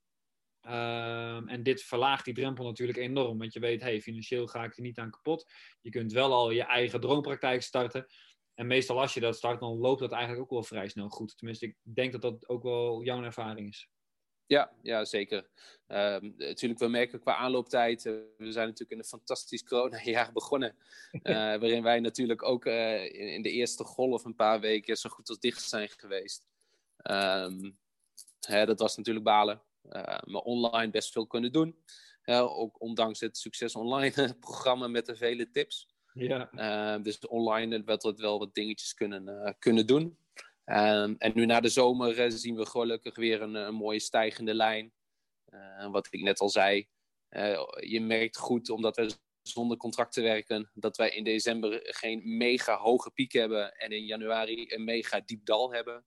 Um, en dit verlaagt die drempel natuurlijk enorm. Want je weet, hey, financieel ga ik er niet aan kapot. Je kunt wel al je eigen droompraktijk starten. En meestal als je dat start, dan loopt dat eigenlijk ook wel vrij snel goed. Tenminste, ik denk dat dat ook wel jouw ervaring is. Ja, ja zeker. Um, natuurlijk, we merken qua aanlooptijd. Uh, we zijn natuurlijk in een fantastisch corona-jaar begonnen. Uh, waarin wij natuurlijk ook uh, in, in, de eerste golf een paar weken zo goed als dicht zijn geweest. Um, hè, dat was natuurlijk balen. Maar online best veel kunnen doen. ook ondanks het succes online programma met de vele tips. Ja. Uh, dus online werd het wel wat dingetjes kunnen, uh, kunnen doen. Um, en nu na de zomer uh, zien we gelukkig weer een, een mooie stijgende lijn. wat ik net al zei, je merkt goed, omdat we zonder contracten werken, dat wij in december geen mega hoge piek hebben en in januari een mega diep dal hebben.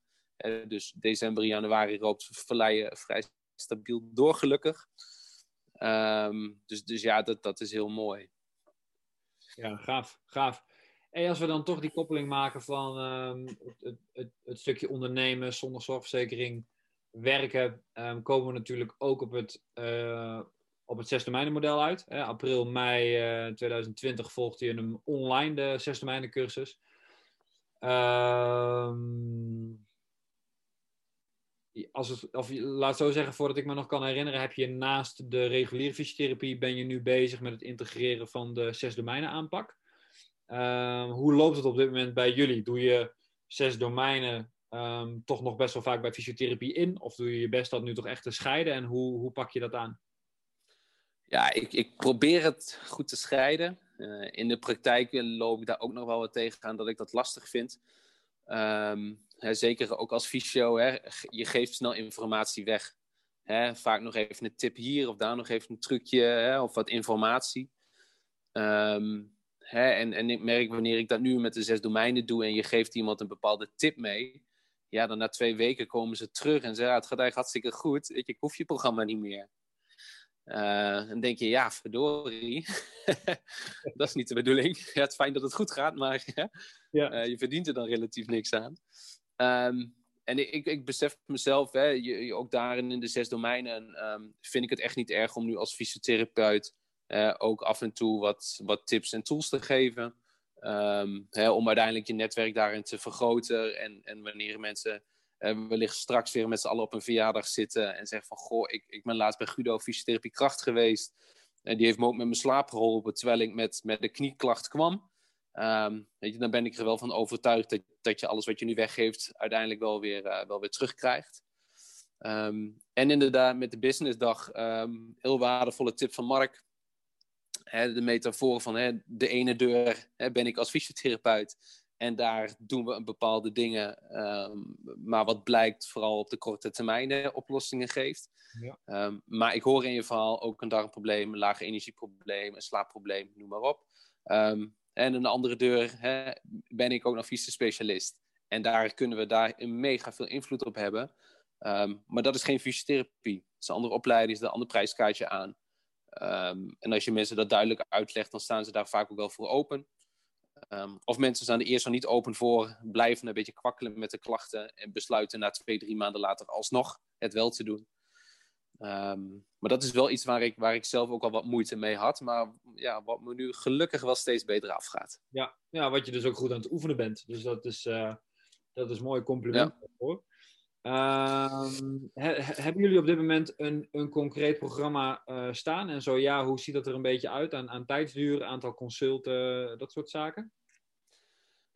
dus december, januari loopt verleien vrij stabiel door, gelukkig. Um, dus, dus ja, dat, dat is heel mooi. Ja, gaaf, gaaf. En als we dan toch die koppeling maken van um, het, het, het, stukje ondernemen zonder zorgverzekering werken, um, komen we natuurlijk ook op het, uh, op het zesdomeinenmodel uit. April, mei uh, 2020 volgde je een online de zesdomeinen cursus. Als het, of laat zo zeggen, voordat ik me nog kan herinneren, heb je naast de reguliere fysiotherapie, ben je nu bezig met het integreren van de zes domeinen aanpak. Uh, hoe loopt het op dit moment bij jullie? Doe je zes domeinen um, toch nog best wel vaak bij fysiotherapie in? Of doe je je best dat nu toch echt te scheiden? En hoe, hoe pak je dat aan? Ja, ik, ik probeer het goed te scheiden. Uh, in de praktijk loop ik daar ook nog wel wat tegen aan dat ik dat lastig vind. Um, Hè, zeker ook als fysio, hè, je geeft snel informatie weg. Hè, vaak nog even een tip hier of daar nog even een trucje hè, of wat informatie. Um, Hè, en, en ik merk wanneer ik dat nu met de zes domeinen doe en je geeft iemand een bepaalde tip mee, ja, dan na twee weken komen ze terug en zeggen, ja, het gaat eigenlijk hartstikke goed, je, ik hoef je programma niet meer. Uh, dan denk je, ja, verdorie, dat is niet de bedoeling. Ja, het is fijn dat het goed gaat, maar ja. Uh, je verdient er dan relatief niks aan. Um, en ik, ik besef mezelf, hè, je, ook daarin in de zes domeinen, um, vind ik het echt niet erg om nu als fysiotherapeut ook af en toe wat, wat tips en tools te geven. Um, hè, om uiteindelijk je netwerk daarin te vergroten. En, en wanneer mensen uh, wellicht straks weer met z'n allen op een verjaardag zitten en zeggen van goh, ik, ik ben laatst bij Guido fysiotherapie kracht geweest. En die heeft me ook met mijn slaap geholpen terwijl ik met, met de knieklacht kwam. Um, weet je, dan ben ik er wel van overtuigd dat, dat je alles wat je nu weggeeft uiteindelijk wel weer, uh, wel weer terugkrijgt. Um, en inderdaad, met de businessdag, um, heel waardevolle tip van Mark. De metafoor van de ene deur ben ik als fysiotherapeut. En daar doen we een bepaalde dingen. maar wat blijkt vooral op de korte termijn oplossingen geeft. Ja. maar ik hoor in je verhaal ook een darmprobleem, een lage energieprobleem, een slaapprobleem, noem maar op. En een andere deur hè, ben ik ook nog fysiospecialist. En daar kunnen we daar mega veel invloed op hebben. Um, maar dat is geen fysiotherapie. Dat is een andere opleiding, is een ander prijskaartje aan. Um, en als je mensen dat duidelijk uitlegt, dan staan ze daar vaak ook wel voor open. Um, of mensen staan er eerst nog niet open voor, blijven een beetje kwakkelen met de klachten en besluiten na twee, drie maanden later alsnog het wel te doen. Um, maar dat is wel iets waar ik, waar ik zelf ook al wat moeite mee had. Maar ja, wat me nu gelukkig wel steeds beter afgaat. Ja, ja wat je dus ook goed aan het oefenen bent. Dus dat is, uh, dat is een mooi compliment. Ja. Um, he, hebben jullie op dit moment een, een concreet programma uh, staan? En zo ja, hoe ziet dat er een beetje uit aan, aan tijdsduur, aantal consulten, dat soort zaken?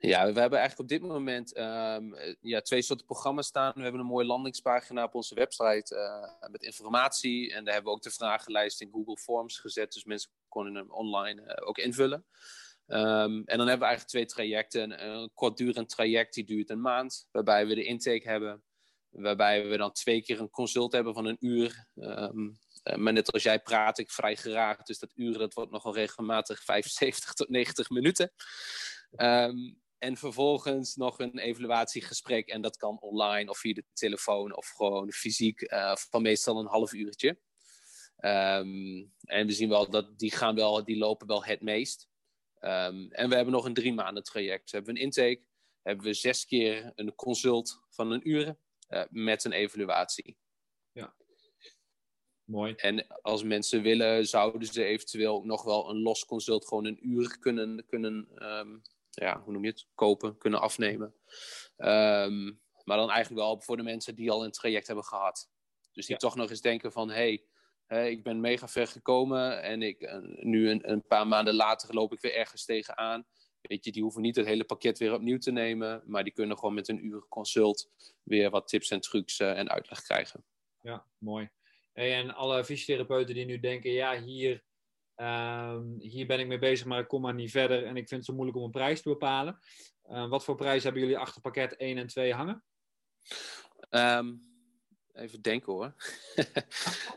Ja, we hebben eigenlijk op dit moment um, ja, twee soorten programma's staan. We hebben een mooie landingspagina op onze website uh, met informatie. En daar hebben we ook de vragenlijst in Google Forms gezet. Dus mensen konden hem online uh, ook invullen. Um, en dan hebben we eigenlijk twee trajecten. Een, kortdurend traject die duurt een maand. Waarbij we de intake hebben. Waarbij we dan twee keer een consult hebben van een uur. Um, maar net als jij praat ik vrij geraakt. Dus dat uur dat wordt nogal regelmatig 75 tot 90 minuten. Um, en vervolgens nog een evaluatiegesprek. En dat kan online of via de telefoon of gewoon fysiek uh, van meestal een half uurtje. Um, en we zien wel dat die, gaan wel, die lopen wel het meest. Um, en we hebben nog een drie maanden traject. Dus hebben we een intake. Hebben we zes keer een consult van een uur uh, met een evaluatie. Ja. Mooi. En als mensen willen, zouden ze eventueel nog wel een los consult gewoon een uur kunnen, kunnen um, ja, hoe noem je het, kopen, kunnen afnemen. Um, maar dan eigenlijk wel voor de mensen die al een traject hebben gehad. Dus die toch nog eens denken van, hé, hey, ik ben mega ver gekomen en ik, uh, nu een, een, paar maanden later loop ik weer ergens tegenaan. Weet je, die hoeven niet het hele pakket weer opnieuw te nemen, maar die kunnen gewoon met een uur consult weer wat tips en trucs uh, en uitleg krijgen. Ja, mooi. Hey, en alle fysiotherapeuten die nu denken, ja, hier Um, hier ben ik mee bezig, maar ik kom maar niet verder. En ik vind het zo moeilijk om een prijs te bepalen. Uh, wat voor prijs hebben jullie achter pakket 1 en 2 hangen? Um, even denken hoor.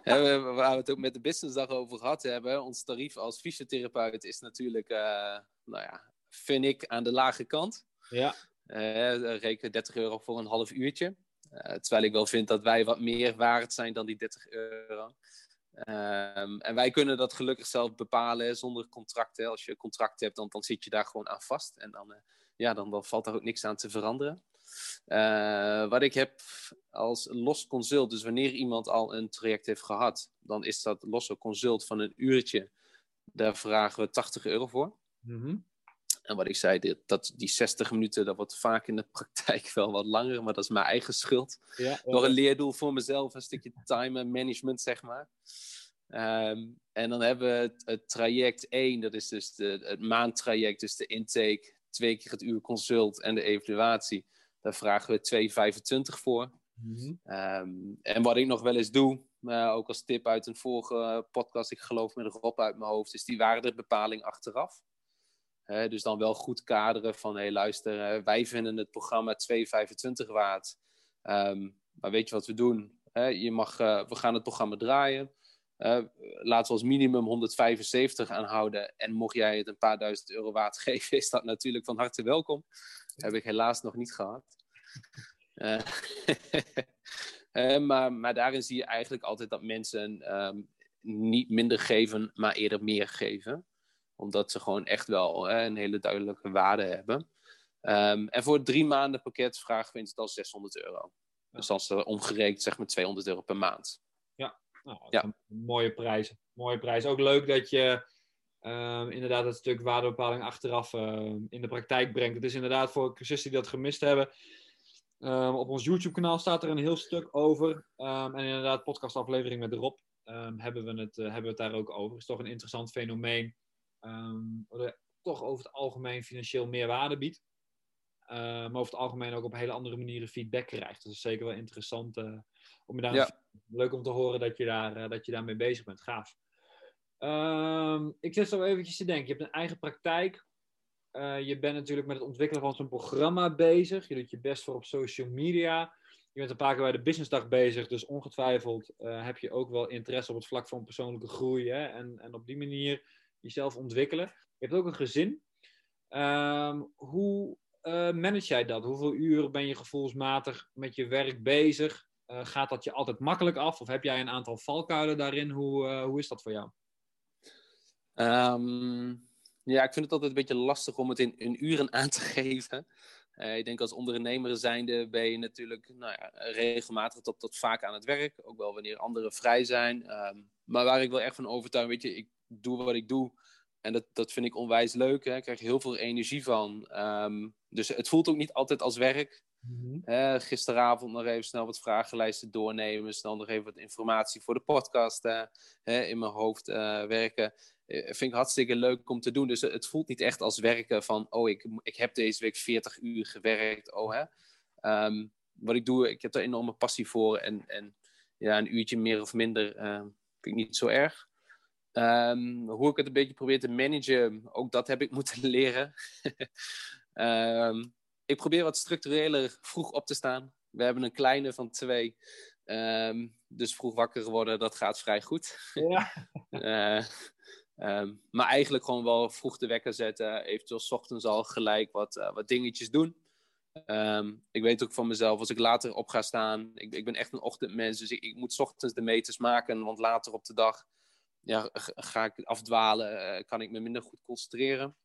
Waar we het ook met de businessdag over gehad hebben. Ons tarief als fysiotherapeut is natuurlijk, uh, nou ja, vind ik aan de lage kant. Ja. Uh, reken 30 euro voor een half uurtje. Uh, terwijl ik wel vind dat wij wat meer waard zijn dan die 30 euro. Um, en wij kunnen dat gelukkig zelf bepalen zonder contract. Als je contract hebt, dan, dan zit je daar gewoon aan vast. En dan, uh, ja, dan, valt daar ook niks aan te veranderen. Uh, wat ik heb als los consult, dus wanneer iemand al een traject heeft gehad, dan is dat losse consult van een uurtje. Daar vragen we 80 euro voor. -hmm. En wat ik zei, dit, dat, die 60 minuten, dat wordt vaak in de praktijk wel wat langer, maar dat is mijn eigen schuld. Ja, Nog een leerdoel voor mezelf, een stukje time management, zeg maar. Um, en dan hebben we het, het, traject 1, dat is dus de, het maandtraject, dus de intake, twee keer het uur consult en de evaluatie. Daar vragen we 2,25 voor. Mm -hmm. um, en wat ik nog wel eens doe, uh, ook als tip uit een vorige podcast, ik geloof met Rob uit mijn hoofd, is die waardebepaling achteraf. Dus dan wel goed kaderen van, hé hey, luister, wij vinden het programma 2,25 waard. Um, maar weet je wat we doen? je mag, we gaan het programma draaien. laten we als minimum 175 aanhouden. En mocht jij het een paar duizend euro waard geven, is dat natuurlijk van harte welkom. Dat heb ik helaas nog niet gehad. maar, maar daarin zie je eigenlijk altijd dat mensen ehm, niet minder geven, maar eerder meer geven. Omdat ze gewoon echt wel een hele duidelijke waarde hebben. Ehm, en voor het drie maanden pakket vragen we in totaal 600 euro. Dus dan is er omgerekend zeg maar 200 euro per maand. Ja, nou, ja. mooie prijzen. Mooie prijs. Ook leuk dat je um, inderdaad het stuk waardebepaling achteraf in de praktijk brengt. Het is inderdaad voor cursisten die dat gemist hebben. op ons YouTube-kanaal staat er een heel stuk over. en inderdaad, podcastaflevering met Rob hebben, we het, uh, hebben we het daar ook over. Het is toch een interessant fenomeen. Um, wat toch over het algemeen financieel meer waarde biedt. Uh, maar over het algemeen ook op hele andere manieren feedback krijgt. Dat is zeker wel interessant uh, om je daar ja. leuk om te horen dat je, daar, dat je daarmee bezig bent. Gaaf. Um, ik zit zo eventjes te denken. Je hebt een eigen praktijk. je bent natuurlijk met het ontwikkelen van zo'n programma bezig. Je doet je best voor op social media. Je bent een paar keer bij de businessdag bezig, dus ongetwijfeld heb je ook wel interesse op het vlak van persoonlijke groei hè, en, en op die manier jezelf ontwikkelen. Je hebt ook een gezin. Um, hoe uh, manage jij dat? Hoeveel uren ben je gevoelsmatig met je werk bezig? Uh, gaat dat je altijd makkelijk af of heb jij een aantal valkuilen daarin? Hoe, hoe is dat voor jou? Um, ja, ik vind het altijd een beetje lastig om het in, uren aan te geven. Ik denk als ondernemer zijnde ben je natuurlijk nou ja, regelmatig tot, tot vaak aan het werk. Ook wel wanneer anderen vrij zijn. Um, maar waar ik wel echt van overtuig, weet je, ik doe wat ik doe. En dat, dat vind ik onwijs leuk. Hè. Ik krijg heel veel energie van. Um, dus het voelt ook niet altijd als werk. Mm -hmm. gisteravond nog even snel wat vragenlijsten doornemen. Snel nog even wat informatie voor de podcast uh, in mijn hoofd uh, werken. Eh, vind ik hartstikke leuk om te doen. Dus het voelt niet echt als werken van, oh, ik, ik heb deze week 40 uur gewerkt. Oh, hè. Um, wat ik doe, ik heb er enorme passie voor. En, en ja, een uurtje meer of minder vind ik niet zo erg. Um, hoe ik het een beetje probeer te managen, ook dat heb ik moeten leren. um, ik probeer wat structureler vroeg op te staan. We hebben een kleine van twee. dus vroeg wakker worden, dat gaat vrij goed. Ja. uh, Um, maar eigenlijk gewoon wel vroeg de wekker zetten. Eventueel s ochtends al gelijk wat, uh, wat dingetjes doen. Um, ik weet ook van mezelf, als ik later op ga staan. Ik, ik ben echt een ochtendmens, dus ik, ik, moet s ochtends de meters maken. Want later op de dag ja, ga ik afdwalen. Uh, kan ik me minder goed concentreren.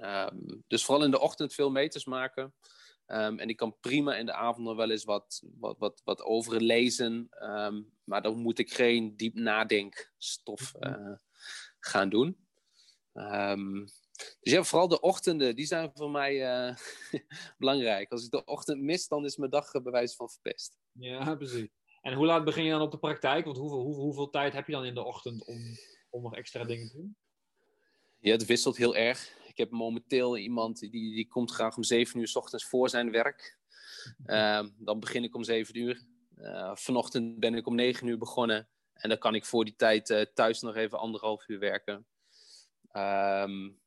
Um, dus vooral in de ochtend veel meters maken. Um, en ik kan prima in de avond nog wel eens wat, wat, wat, wat overlezen. Um, maar dan moet ik geen diep nadenkstof uh, gaan doen. Dus ja, vooral de ochtenden, die zijn voor mij uh, belangrijk. Als ik de ochtend mis, dan is mijn dag bewijs van verpest. Ja, precies. En hoe laat begin je dan op de praktijk? Want hoeveel, hoeveel, hoeveel tijd heb je dan in de ochtend om, om nog extra dingen te doen? Ja, het wisselt heel erg. Ik heb momenteel iemand die, die komt graag om zeven uur s ochtends voor zijn werk. Uh, dan begin ik om zeven uur. Uh, vanochtend ben ik om negen uur begonnen. En dan kan ik voor die tijd uh, thuis nog even anderhalf uur werken. Um,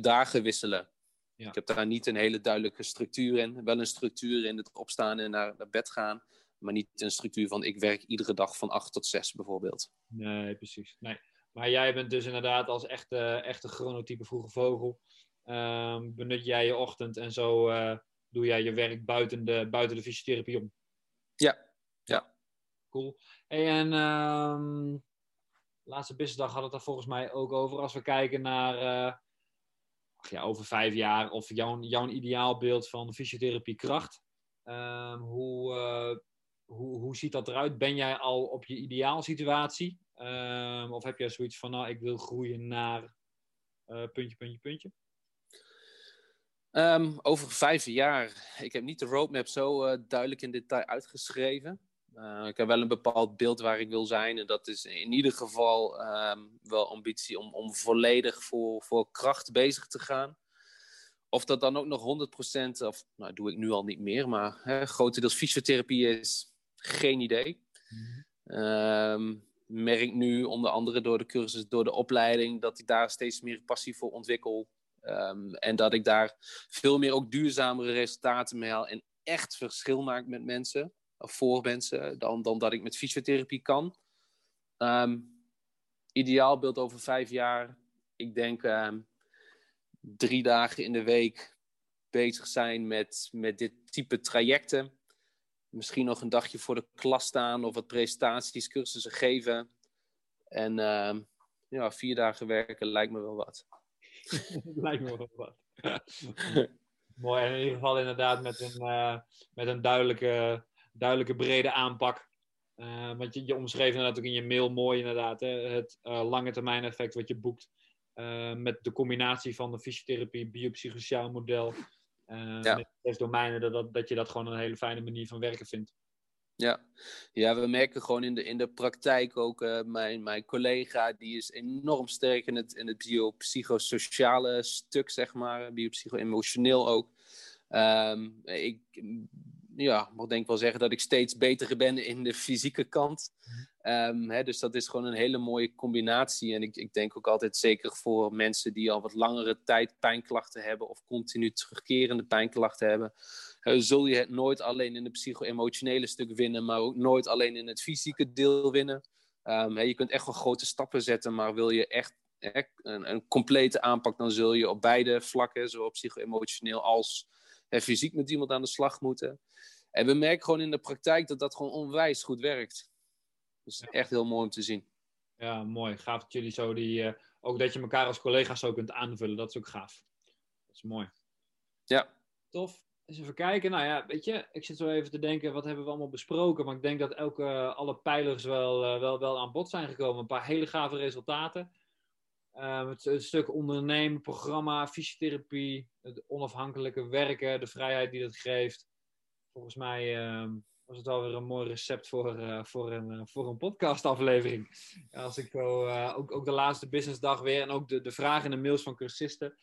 dagen wisselen. Ja. Ik heb daar niet een hele duidelijke structuur in. Wel een structuur in het opstaan en naar, naar bed gaan. Maar niet een structuur van ik werk iedere dag van acht tot zes bijvoorbeeld. Nee, precies. Nee. Maar jij bent dus inderdaad als echte, echte chronotype vroege vogel. Um, benut jij je ochtend en zo uh, doe jij je werk buiten de, buiten de fysiotherapie om. Ja, ja. Cool. En um, laatste businessdag had het er volgens mij ook over. Als we kijken naar uh, ja, over vijf jaar of jouw, jouw ideaalbeeld van fysiotherapie kracht. Um, hoe, uh, hoe, hoe ziet dat eruit? Ben jij al op je ideaalsituatie? Um, of heb jij zoiets van, nou, ik wil groeien naar uh, puntje, puntje, puntje? Um, over vijf jaar. Ik heb niet de roadmap zo uh, duidelijk in detail uitgeschreven. Uh, ik heb wel een bepaald beeld waar ik wil zijn. En dat is in ieder geval um, wel ambitie om, om volledig voor, voor kracht bezig te gaan. Of dat dan ook nog 100%, of nou doe ik nu al niet meer, maar hè, grotendeels fysiotherapie is, geen idee. Um, merk nu onder andere door de cursus, door de opleiding, dat ik daar steeds meer passie voor ontwikkel. Um, en dat ik daar veel meer ook duurzamere resultaten mee haal en echt verschil maak met mensen, of voor mensen, dan, dan dat ik met fysiotherapie kan. Um, ideaal beeld over vijf jaar. Ik denk drie dagen in de week bezig zijn met, met dit type trajecten. Misschien nog een dagje voor de klas staan of wat presentaties, cursussen geven. En uh, ja, vier dagen werken lijkt me wel wat. lijkt me wel wat. Mooi, en in ieder geval inderdaad met een, uh, met een duidelijke, duidelijke brede aanpak. Uh, want je, je omschreef inderdaad ook in je mail mooi inderdaad. Hè? Het uh, lange termijn effect wat je boekt. met de combinatie van de fysiotherapie, biopsychosociaal model. Ja. Met zes domeinen, dat, dat, dat je dat gewoon een hele fijne manier van werken vindt. Ja. ja, we merken gewoon in de, in de praktijk ook, uh, mijn, mijn collega die is enorm sterk in het, in het biopsychosociale stuk, zeg maar, biopsycho-emotioneel ook. Um, ik ja, mag denk wel zeggen dat ik steeds beter ben in de fysieke kant. Um, hè, dus dat is gewoon een hele mooie combinatie. En ik, ik denk ook altijd zeker voor mensen die al wat langere tijd pijnklachten hebben of continu terugkerende pijnklachten hebben, zul je het nooit alleen in het psycho-emotionele stuk winnen, maar ook nooit alleen in het fysieke deel winnen. Um, hè, je kunt echt wel grote stappen zetten, maar wil je echt een, een, complete aanpak, dan zul je op beide vlakken, zowel psycho-emotioneel als hè, fysiek met iemand aan de slag moeten. En we merken gewoon in de praktijk dat dat gewoon onwijs goed werkt. Dus ja. echt heel mooi om te zien. Ja, mooi. Gaaf dat jullie zo die... Uh, ook dat je elkaar als collega's zo kunt aanvullen. Dat is ook gaaf. Dat is mooi. Ja. Tof. Eens even kijken. Nou ja, weet je, ik zit zo even te denken, wat hebben we allemaal besproken? Maar ik denk dat elke, alle pijlers wel, uh, wel, wel aan bod zijn gekomen. Een paar hele gave resultaten. Uh, het, het, stuk ondernemen, programma, fysiotherapie, het onafhankelijke werken, de vrijheid die dat geeft. Volgens mij uh, was het alweer een mooi recept voor, uh, voor een, uh, voor een podcastaflevering. Als ik zo, ook, ook de laatste businessdag weer en ook de, de vragen in de mails van cursisten.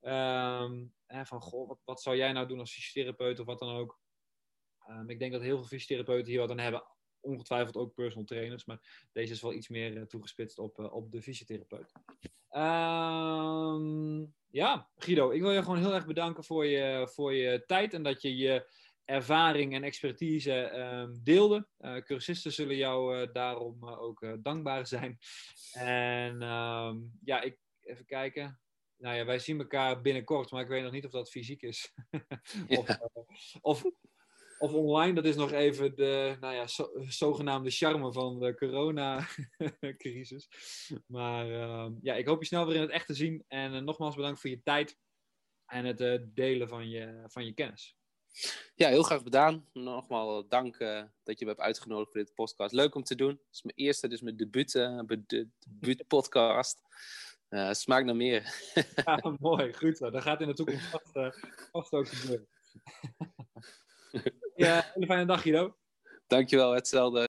Um, van, goh, wat, wat zou jij nou doen als fysiotherapeut of wat dan ook? Um, ik denk dat heel veel fysiotherapeuten hier wat aan hebben. Ongetwijfeld ook personal trainers, maar deze is wel iets meer toegespitst op, op de fysiotherapeut. Um, ja, Guido, ik wil je gewoon heel erg bedanken voor je, voor je tijd en dat je je ervaring en expertise um, deelde. Uh, cursisten zullen jou uh, daarom uh, ook dankbaar zijn. En um, ja, ik, even kijken. Nou ja, wij zien elkaar binnenkort, maar ik weet nog niet of dat fysiek is. of, ja. of, of, online, dat is nog even de nou ja, zo, zogenaamde charme van de coronacrisis. maar ehm, ja, ik hoop je snel weer in het echt te zien. En nogmaals bedankt voor je tijd en het delen van je, van je kennis. Ja, heel graag gedaan. Nogmaals dank uh, dat je me hebt uitgenodigd voor dit podcast. Leuk om te doen. Het is mijn eerste, dus mijn debuut, uh, de, debuut podcast. Uh, smaakt naar meer. ja, mooi. Goed zo. Dat gaat in de toekomst vast, vast ook gebeuren. ja, een fijne dag, Guido. Dankjewel, hetzelfde.